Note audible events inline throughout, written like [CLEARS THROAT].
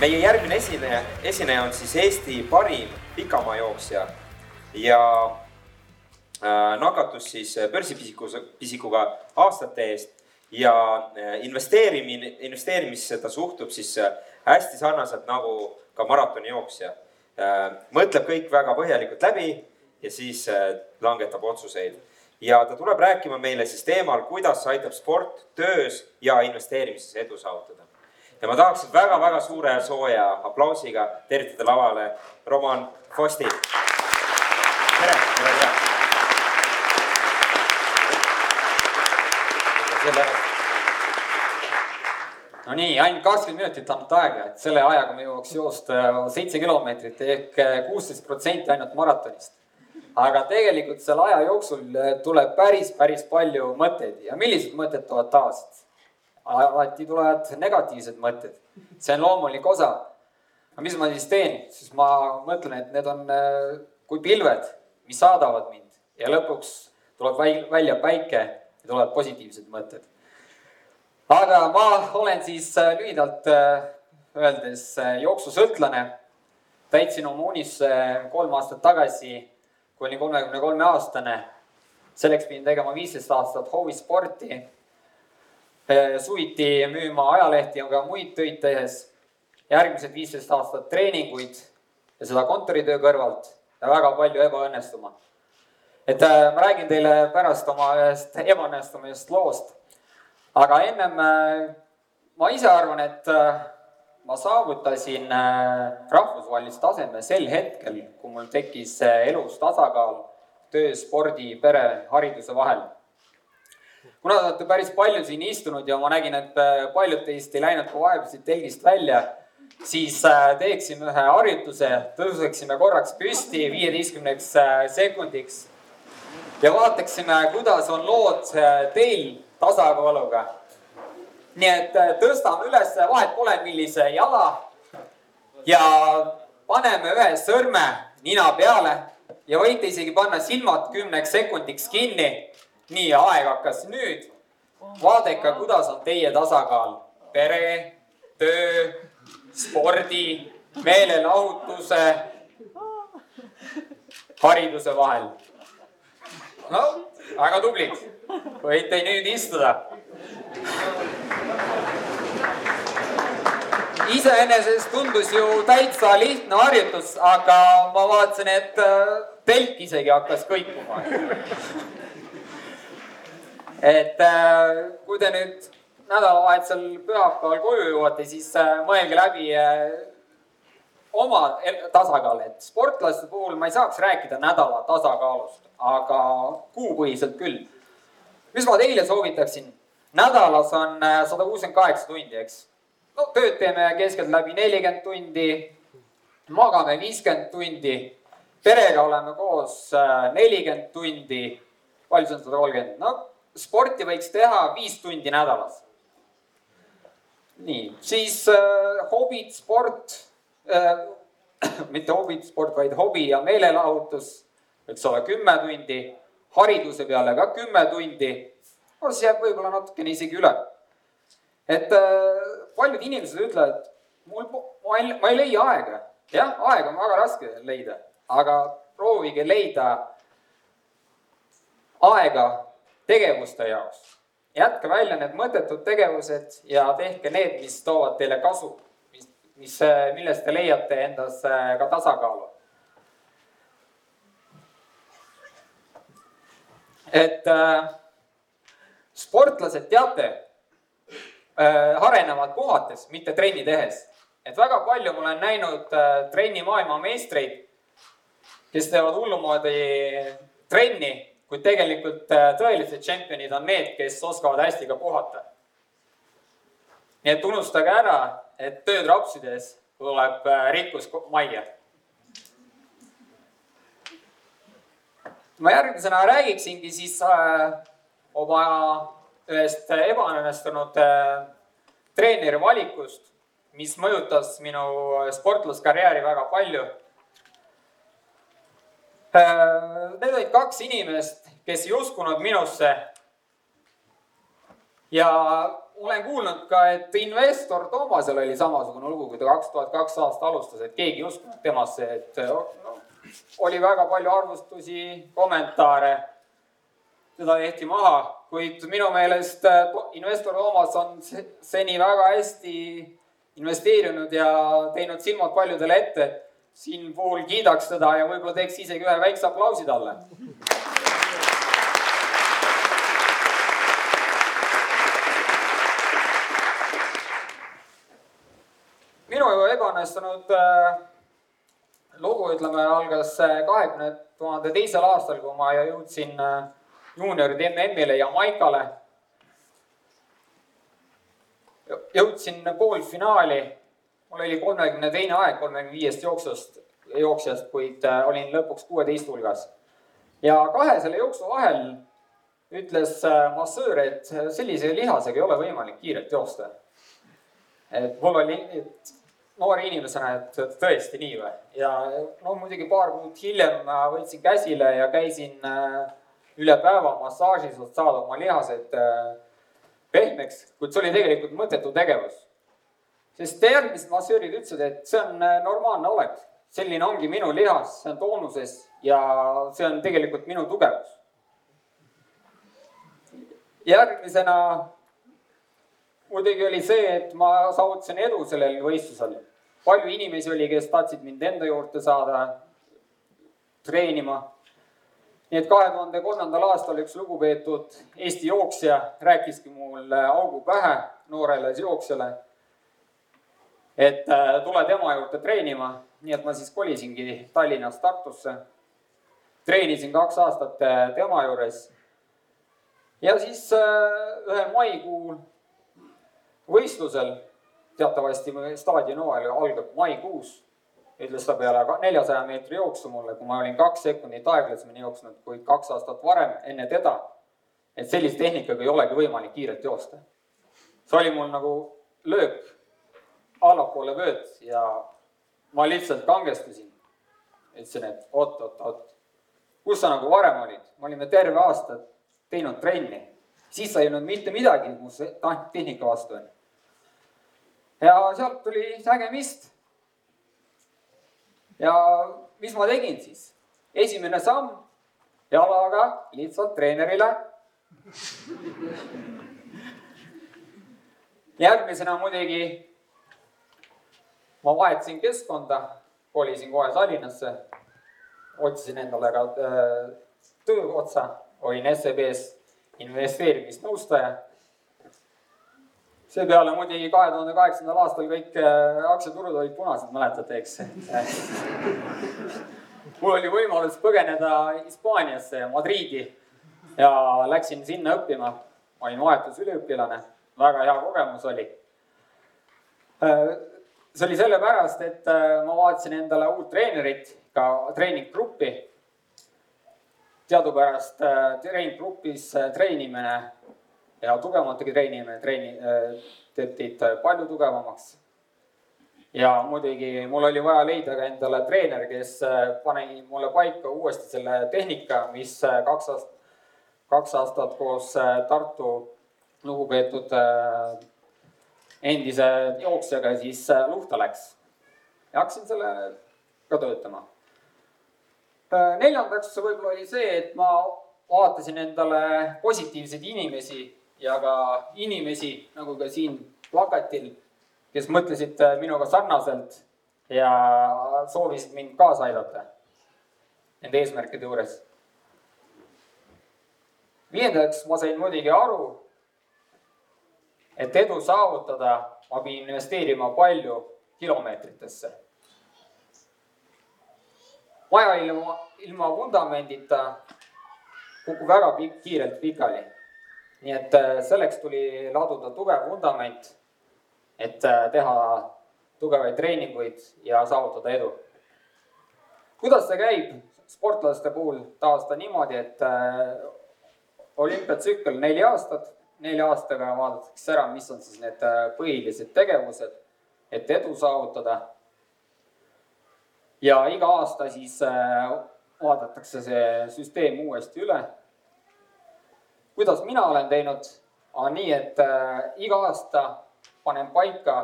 meie järgmine esineja, esineja on siis Eesti parim pikamaajooksja ja äh, nakatus siis börsipisikuga, pisikuga aastate eest ja äh, investeerimine, investeerimisse ta suhtub siis äh, hästi sarnaselt nagu ka maratonijooksja äh,. mõtleb kõik väga põhjalikult läbi ja siis langetab otsuseid ja ta tuleb rääkima meile siis teemal, kuidas aitab sport töös ja investeerimises edu saavutada. Ja ma tahaksin väga-väga suure ja sooja aplausiga tervitada lavale Roman Fosti. tere, tere, tere. no nii, ainult kakskümmend minutit annab aega, et selle ajaga me jõuaks joosta seitse kilomeetrit ehk kuusteist protsenti ainult maratonist aga tegelikult selle aja jooksul tuleb päris, päris palju mõtteid ja millised mõtted tulevad tavaliselt? Alati tulevad negatiivsed mõtted, see on loomulik osa. aga mis ma siis teen, siis ma mõtlen, et need on äh, kui pilved, mis saadavad mind ja lõpuks tuleb välja päike ja tulevad positiivsed mõtted. aga ma olen siis äh, lühidalt öeldes jooksusõltlane. täitsin oma unisse kolm aastat tagasi kui olin kolmekümne kolme aastane. selleks pidin tegema viisteist aastat hoovisporti. Suviti müüma ajalehti ja ka muid töid tehes. järgmised viisteist aastat treeninguid ja seda kontoritöö kõrvalt ja väga palju ebaõnnestuma. et äh, ma räägin teile pärast oma ühest ebaõnnestumisest loost. aga ennem äh, ma ise arvan, et äh, ma saavutasin äh, rahvusvahelist taseme sel hetkel, kui mul tekkis äh, elus tasakaal töö, spordi, pere, hariduse vahel. Kuna te olete päris palju siin istunud ja ma nägin, et äh, paljud teist ei läinud ka vahepeal siit telgist välja, siis teeksime ühe harjutuse, tõuseksime korraks püsti viieteistkümneks sekundiks ja vaataksime, kuidas on lood teil tasakaaluga nii et äh, tõstame üles, vahet pole, millise jala. ja paneme ühe sõrme nina peale ja võite isegi panna silmad kümneks sekundiks kinni. Nii, aeg hakkas nüüd. vaadake, kuidas on teie tasakaal pere, töö, spordi, meelelahutuse, hariduse vahel. no väga tublid, võite nüüd istuda iseenesest tundus ju täitsa lihtne harjutus, aga ma vaatasin, et äh, telk isegi hakkas kõikuma. Et äh, kui te nüüd nädalavahetusel pühapäeval koju jõuate, siis äh, mõelge läbi oma tasakaal, et sportlaste puhul ma ei saaks rääkida nädala tasakaalust, aga kuupõhiselt küll. mis ma teile soovitaksin? nädalas on sada kuuskümmend kaheksa tundi, eks no tööd teeme keskeltläbi nelikümmend tundi, magame viiskümmend tundi, perega oleme koos äh, nelikümmend tundi. palju see on sada kolmkümmend? no sporti võiks teha viis tundi nädalas. nii, siis äh, hobid, sport äh,, [CLEARS THROAT] mitte hobid, sport, vaid hobi ja meelelahutus võiks olla kümme tundi, hariduse peale ka kümme tundi. no siis jääb võib-olla natukene isegi üle et äh, paljud inimesed ütlevad, mul, ma ei, ma ei leia aega. jah, aega on väga raske leida, aga proovige leida aega tegevuste jaoks. jätke välja need mõttetud tegevused ja tehke need, mis toovad teile kasu, mis, mis, millest te leiate endas äh, ka tasakaalu. et äh, sportlased, teate äh, arenevad puhates, mitte trenni tehes. et väga palju ma olen näinud äh, trenni maailmameistreid, kes teevad hullumoodi trenni, kuid tegelikult äh, tõelised tšempionid on need, kes oskavad hästi ka puhata. nii et unustage ära, et tööd rapsides tuleb äh, rikkus majja. ma järgmisena räägiksingi siis äh, oma ühest ebaõnnestunud treeneri valikust, mis mõjutas minu sportlaskarjääri väga palju. Äh, need olid kaks inimest, kes ei uskunud minusse. ja olen kuulnud ka, et investor Toomasel oli samasugune lugu, kui ta kaks tuhat kaks aasta alustas, et keegi ei uskunud temasse, et no, oli väga palju arvustusi, kommentaare. teda tehti maha, kuid minu meelest äh, investor Toomas on seni väga hästi investeerinud ja teinud silmad paljudele ette. Siin puhul kiidaks teda ja võib-olla teeks isegi ühe väikse aplausi talle minu ebaõnnestunud äh, lugu, ütleme, algas äh, kahekümne tuhande teisel aastal, kui ma jõudsin äh, juunioride MM-ile Jamaikale. jõudsin poolfinaali. Mul oli kolmekümne teine aeg kolmekümne viiest jooksust, jooksjast, kuid olin lõpuks kuueteist hulgas. ja kahe selle jooksu vahel ütles massöör, et sellise lihasega ei ole võimalik kiirelt joosta. et mul oli, et noore inimesena, et tõesti nii või? ja no muidugi paar kuud hiljem võtsin käsile ja käisin äh, üle päeva massaažis, et saada oma lihased äh, pehmeks, kuid see oli tegelikult mõttetu tegevus. Sest järgmised massöörid ütlesid, et see on äh, normaalne olek, selline ongi minu lihas, see on toonuses ja see on tegelikult minu tugevus. järgmisena muidugi oli see, et ma saavutasin edu sellel võistlusel palju inimesi oli, kes tahtsid mind enda juurde saada treenima. nii et kahe tuhande kolmandal aastal üks lugupeetud Eesti jooksja rääkiski mulle augu pähe noorele jooksjale. Et äh, tule tema juurde treenima, nii et ma siis kolisingi Tallinnast Tartusse. treenisin kaks aastat äh, tema juures. ja siis äh, ühel maikuu võistlusel teatavasti staadioni hooaeg algab maikuus, ütles ta peale neljasaja meetri jooksu mulle, kui ma olin kaks sekundit aeglasemini jooksnud kui kaks aastat varem enne teda. et sellise tehnikaga ei olegi võimalik kiirelt joosta. see oli mul nagu löök allapoole vööd ja ma lihtsalt kangestusin. ütlesin, et oot, oot, oot, kus sa nagu varem olid, me olime terve aasta teinud trenni, siis sa ei olnud mitte midagi mu tehnika vastu onju ja sealt tuli nägemist. ja mis ma tegin siis? esimene samm jalaga lihtsalt treenerile. järgmisena muidugi ma vahetasin keskkonda, kolisin kohe Tallinnasse. otsisin endale ka äh, tööotsa, olin SEB-s investeerimisnõustaja seepeale muidugi kahe tuhande kaheksandal aastal kõik äh, aktsiaturud olid punased, mäletate, eks [LAUGHS] mul oli võimalus põgeneda Hispaaniasse, Madriidi ja läksin sinna õppima. ma olin vahetusüliõpilane, väga hea kogemus oli. Äh, see oli sellepärast, et äh, ma vaatasin endale uut treenerit, ka treeninggruppi. teadupärast treeninggrupis treenimine ja tugevamategi treenimine treeni, äh, teeb teid palju tugevamaks. ja muidugi mul oli vaja leida ka endale treener, kes äh, pani mulle paika uuesti selle tehnika, mis äh, kaks aastat, kaks aastat koos Tartu lugupeetud endise jooksjaga siis luhta läks. ja hakkasin selle ka töötama. neljandaks võib-olla oli see, et ma vaatasin endale positiivseid inimesi ja ka inimesi, nagu ka siin plakatil, kes mõtlesid äh, minuga sarnaselt ja soovisid mind kaasa aidata nende eesmärkide juures. viiendaks, ma sain muidugi aru, et edu saavutada, ma pidin investeerima palju kilomeetritesse. maja ilma, ilma vundamendita kukub väga pikk, kiirelt pikali nii et äh, selleks tuli laduda tugev vundament, et äh, teha tugevaid treeninguid ja saavutada edu. kuidas see käib sportlaste puhul taasta niimoodi, et äh, olümpiatsükkel neli aastat, nelja aastaga vaadatakse ära, mis on siis need põhilised tegevused, et edu saavutada. ja iga aasta siis vaadatakse see süsteem uuesti üle. Kuidas mina olen teinud, on nii, et äh, iga aasta panen paika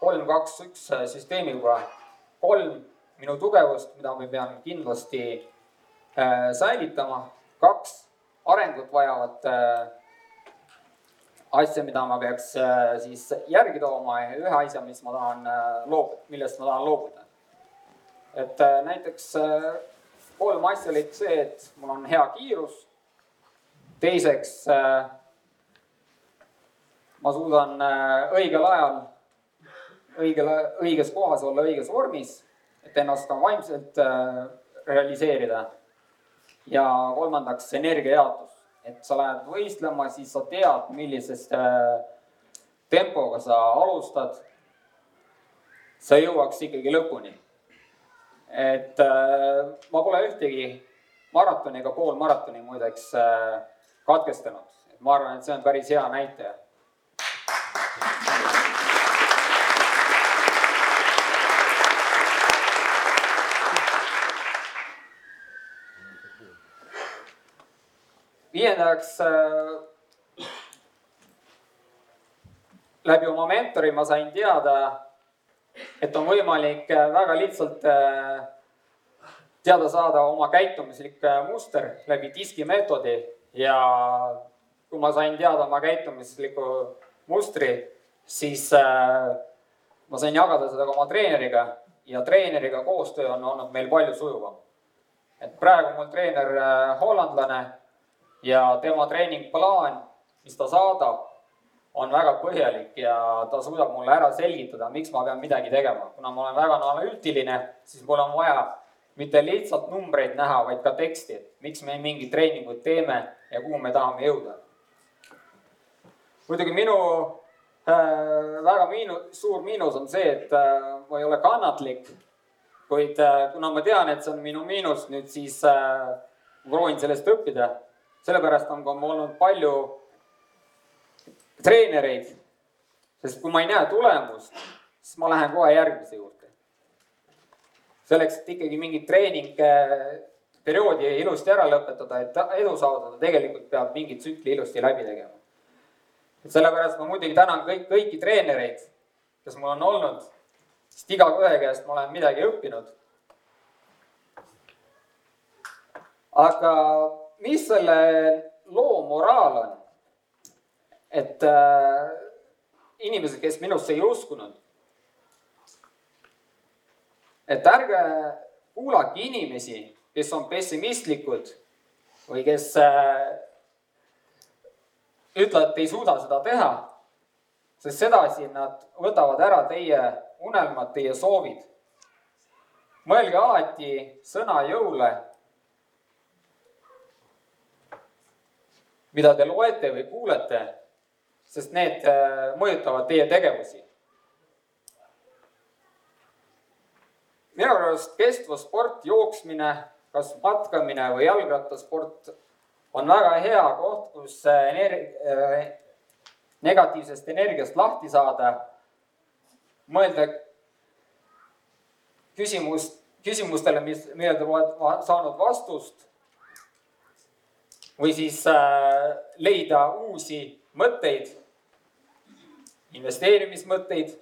kolm, kaks, üks süsteemiga kolm minu tugevust, mida ma pean kindlasti äh, säilitama, kaks arengut vajavat äh, asja, mida ma peaks äh, siis järgi tooma ja ühe asja, mis ma tahan äh, loobuda, millest ma tahan loobuda. et äh, näiteks kolm asja olid see, et mul on hea kiirus. teiseks ma suudan õigel ajal, õigel, õiges kohas olla õiges vormis, et ennast ka vaimselt realiseerida. ja kolmandaks energiajaotus, et sa lähed võistlema, siis sa tead, millisest äh, tempoga sa alustad. sa jõuaks ikkagi lõpuni. et ma pole ühtegi maratoni ega poolmaratoni muideks katkestanud. ma arvan, et see on päris hea näitaja viiendaks äh, läbi oma mentori ma sain teada, et on võimalik äh, väga lihtsalt äh, teada saada oma käitumuslik muster läbi diskimeetodi ja kui ma sain teada oma käitumusliku mustri, siis ma sain jagada seda ka oma treeneriga ja treeneriga koostöö on olnud meil palju sujuvam. et praegu mul treener hollandlane ja tema treeningplaan, mis ta saadab, on väga põhjalik ja ta suudab mulle ära selgitada, miks ma pean midagi tegema. kuna ma olen väga analüütiline, siis mul on vaja mitte lihtsalt numbreid näha, vaid ka teksti, et miks me mingit treeningut teeme ja kuhu me tahame jõuda. muidugi minu äh, väga miinu-, suur miinus on see, et äh, ma ei ole kannatlik. kuid äh, kuna ma tean, et see on minu miinus nüüd, siis äh, proovin sellest õppida sellepärast on ka olnud palju treenereid, sest kui ma ei näe tulemust, siis ma lähen kohe järgmise juurde. selleks, et ikkagi mingit treeningperioodi ilusti ära lõpetada, et edu saavutada, tegelikult peab mingi tsükli ilusti läbi tegema. et sellepärast ma muidugi tänan kõik, kõiki treenereid, kes mul on olnud, sest igaühe käest ma olen midagi õppinud. aga mis selle loo moraal on? et äh, inimesed, kes minusse ei uskunud. et ärge kuulake inimesi, kes on pessimistlikud või kes äh, ütlevad, et ei suuda seda teha. sest sedasi nad võtavad ära teie unelmad, teie soovid. mõelge alati sõna jõule mida te loete või kuulete, sest need äh, mõjutavad teie tegevusi. minu arust kestev sport, jooksmine, kas matkamine või jalgrattasport on väga hea koht, kus äh, energ-, äh, negatiivsest energiast lahti saada. mõelda küsimust, küsimustele, mis, millele te olete saanud vastust või siis äh, leida uusi mõtteid, investeerimismõtteid.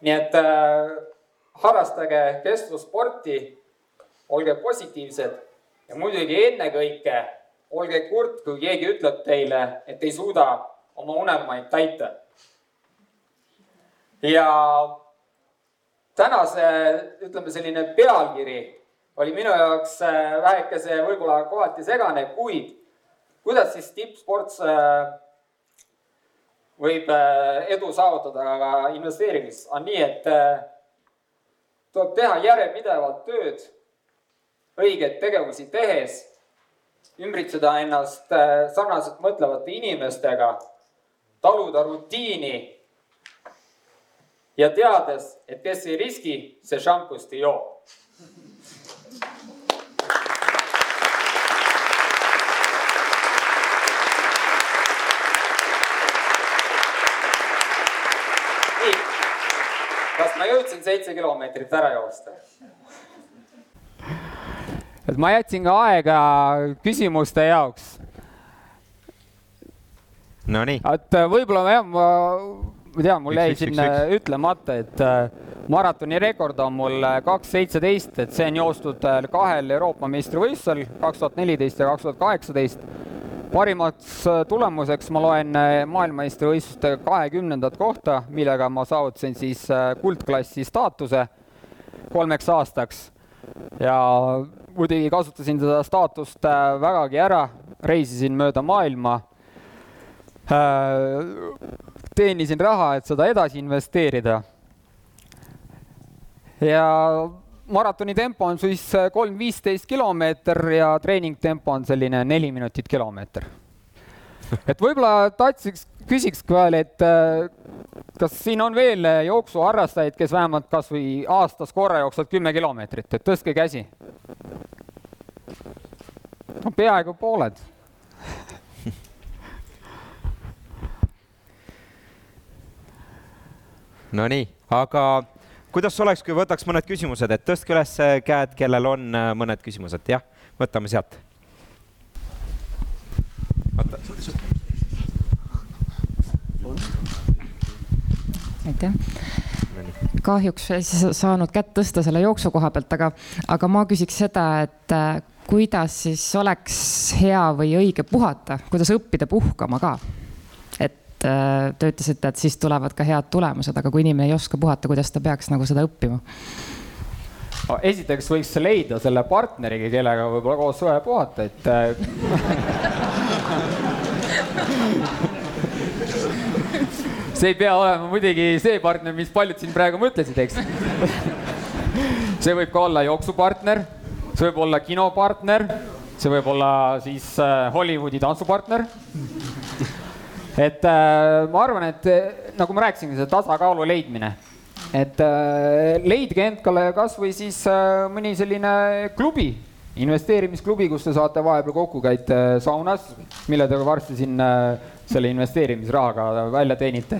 nii et äh, harrastage kestvussporti, olge positiivsed ja muidugi ennekõike olge kurt, kui keegi ütleb teile, et ei suuda oma unelmaid täita. ja tänase, ütleme selline pealkiri oli minu jaoks äh, vähekese võib-olla kohati segane, kuid kuidas siis tippsports äh, võib äh, edu saavutada ka investeerimises, on nii, et tuleb teha järjepidevalt tööd, õigeid tegevusi tehes, ümbritseda ennast sarnaselt mõtlevate inimestega, taluda rutiini ja teades, et kes ei riski, see šampust ei joo kas ma jõudsin seitse kilomeetrit ära joosta? et ma jätsin ka aega küsimuste jaoks, Nonii. et äh, võib-olla jah, ma, ma tean, mul jäi siin äh, ütlemata, et äh, maratoni rekord on mul kaks seitseteist, et see on joostud kahel Euroopa meistrivõistlusel, kaks tuhat neliteist ja kaks tuhat kaheksateist. Parimaks tulemuseks ma loen maailmameistrivõistluste kahekümnendat kohta, millega ma saavutasin siis kuldklassi staatuse kolmeks aastaks ja muidugi kasutasin seda staatust vägagi ära, reisisin mööda maailma Äh, teenisin raha, et seda edasi investeerida. ja maratoni tempo on siis kolm viisteist kilomeeter ja treeningtempo on selline neli minutit kilomeeter. [LAUGHS] et võib-olla tatsiks, küsiks veel, et äh, kas siin on veel jooksuharrastajaid, kes vähemalt kas või aastas korra jooksevad kümme kilomeetrit, et tõstke käsi. no peaaegu pooled [LAUGHS] Nonii, aga kuidas oleks, kui võtaks mõned küsimused, et tõstke üles käed, kellel on äh, mõned küsimused, jah, võtame sealt. aitäh kahjuks ei saanud kätt tõsta selle jooksu koha pealt, aga, aga ma küsiks seda, et äh, kuidas siis oleks hea või õige puhata, kuidas õppida puhkama ka? Äh, te ütlesite, et siis tulevad ka head tulemused, aga kui inimene ei oska puhata, kuidas ta peaks nagu seda õppima? esiteks võiks leida selle partneriga, kellega võib-olla koos puhata, et äh, [LAUGHS] see ei pea olema muidugi see partner, mis paljud siin praegu mõtlesid, eks see võib ka olla jooksupartner, see võib olla kinopartner, see võib olla siis äh, Hollywoodi tantsupartner et äh, ma arvan, et äh, nagu ma rääkisin, see tasakaalu leidmine, et äh, leidke endale kasvõi siis äh, mõni selline klubi, investeerimisklubi, kus te saate vahepeal kokku, käite saunas, mille te varsti siin äh, selle investeerimisrahaga välja teenite.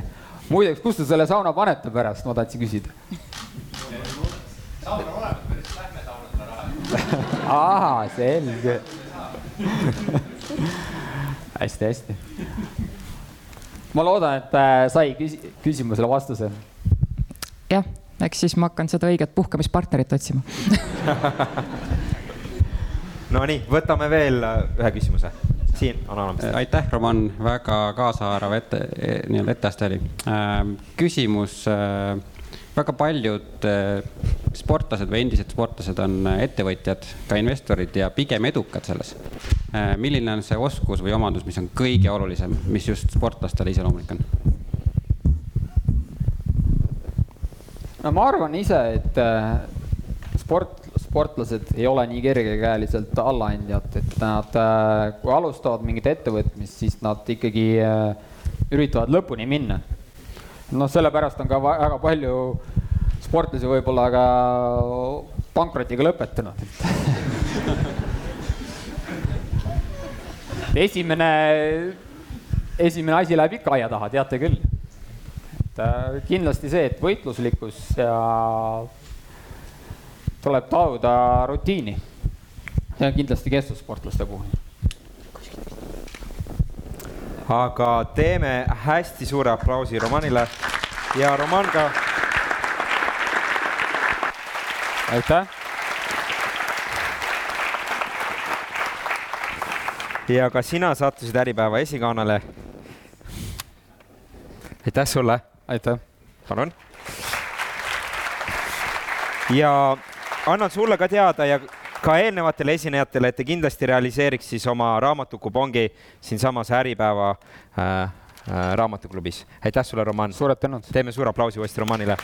muideks, kus te selle sauna panete pärast, ma tahtsin küsida. saun on olemas, me lihtsalt lähme sauna selle raha. [LAUGHS] ahah, selge [LAUGHS] hästi-hästi ma loodan, et äh, sai küs küsimusele vastuse. jah, eks siis ma hakkan seda õiget puhkamispartnerit otsima [LAUGHS] Nonii, võtame veel äh, ühe küsimuse. siin on olemas. aitäh, Roman, väga kaasahaarav ette, nii-öelda etteaste oli. Ähm, küsimus äh, väga paljud äh, sportlased või endised sportlased on äh, ettevõtjad, ka investorid ja pigem edukad selles. Äh, milline on see oskus või omandus, mis on kõige olulisem, mis just sportlastele iseloomulik on? no ma arvan ise, et sport, sportlased ei ole nii kergekäeliselt allaandjad, et nad, kui alustavad mingit ettevõtmist, siis nad ikkagi üritavad lõpuni minna noh, sellepärast on ka väga palju sportlasi võib-olla ka pankrotiga lõpetanud [LAUGHS] esimene, esimene asi läheb ikka aia taha, teate küll. et äh, kindlasti see, et võitluslikkus ja tuleb tajuda rutiini. see on kindlasti kestvussportlaste puhul aga teeme hästi suure aplausi Romanile ja Roman ka. aitäh. ja ka sina sattusid Äripäeva esikaanale. aitäh sulle. aitäh. palun. ja annan sulle ka teada ja ka eelnevatele esinejatele, et te kindlasti realiseeriks siis oma raamatukupongi siinsamas Äripäeva äh, äh, raamatuklubis. aitäh sulle, Roman! suured tänud! teeme suure aplausi uuesti Romanile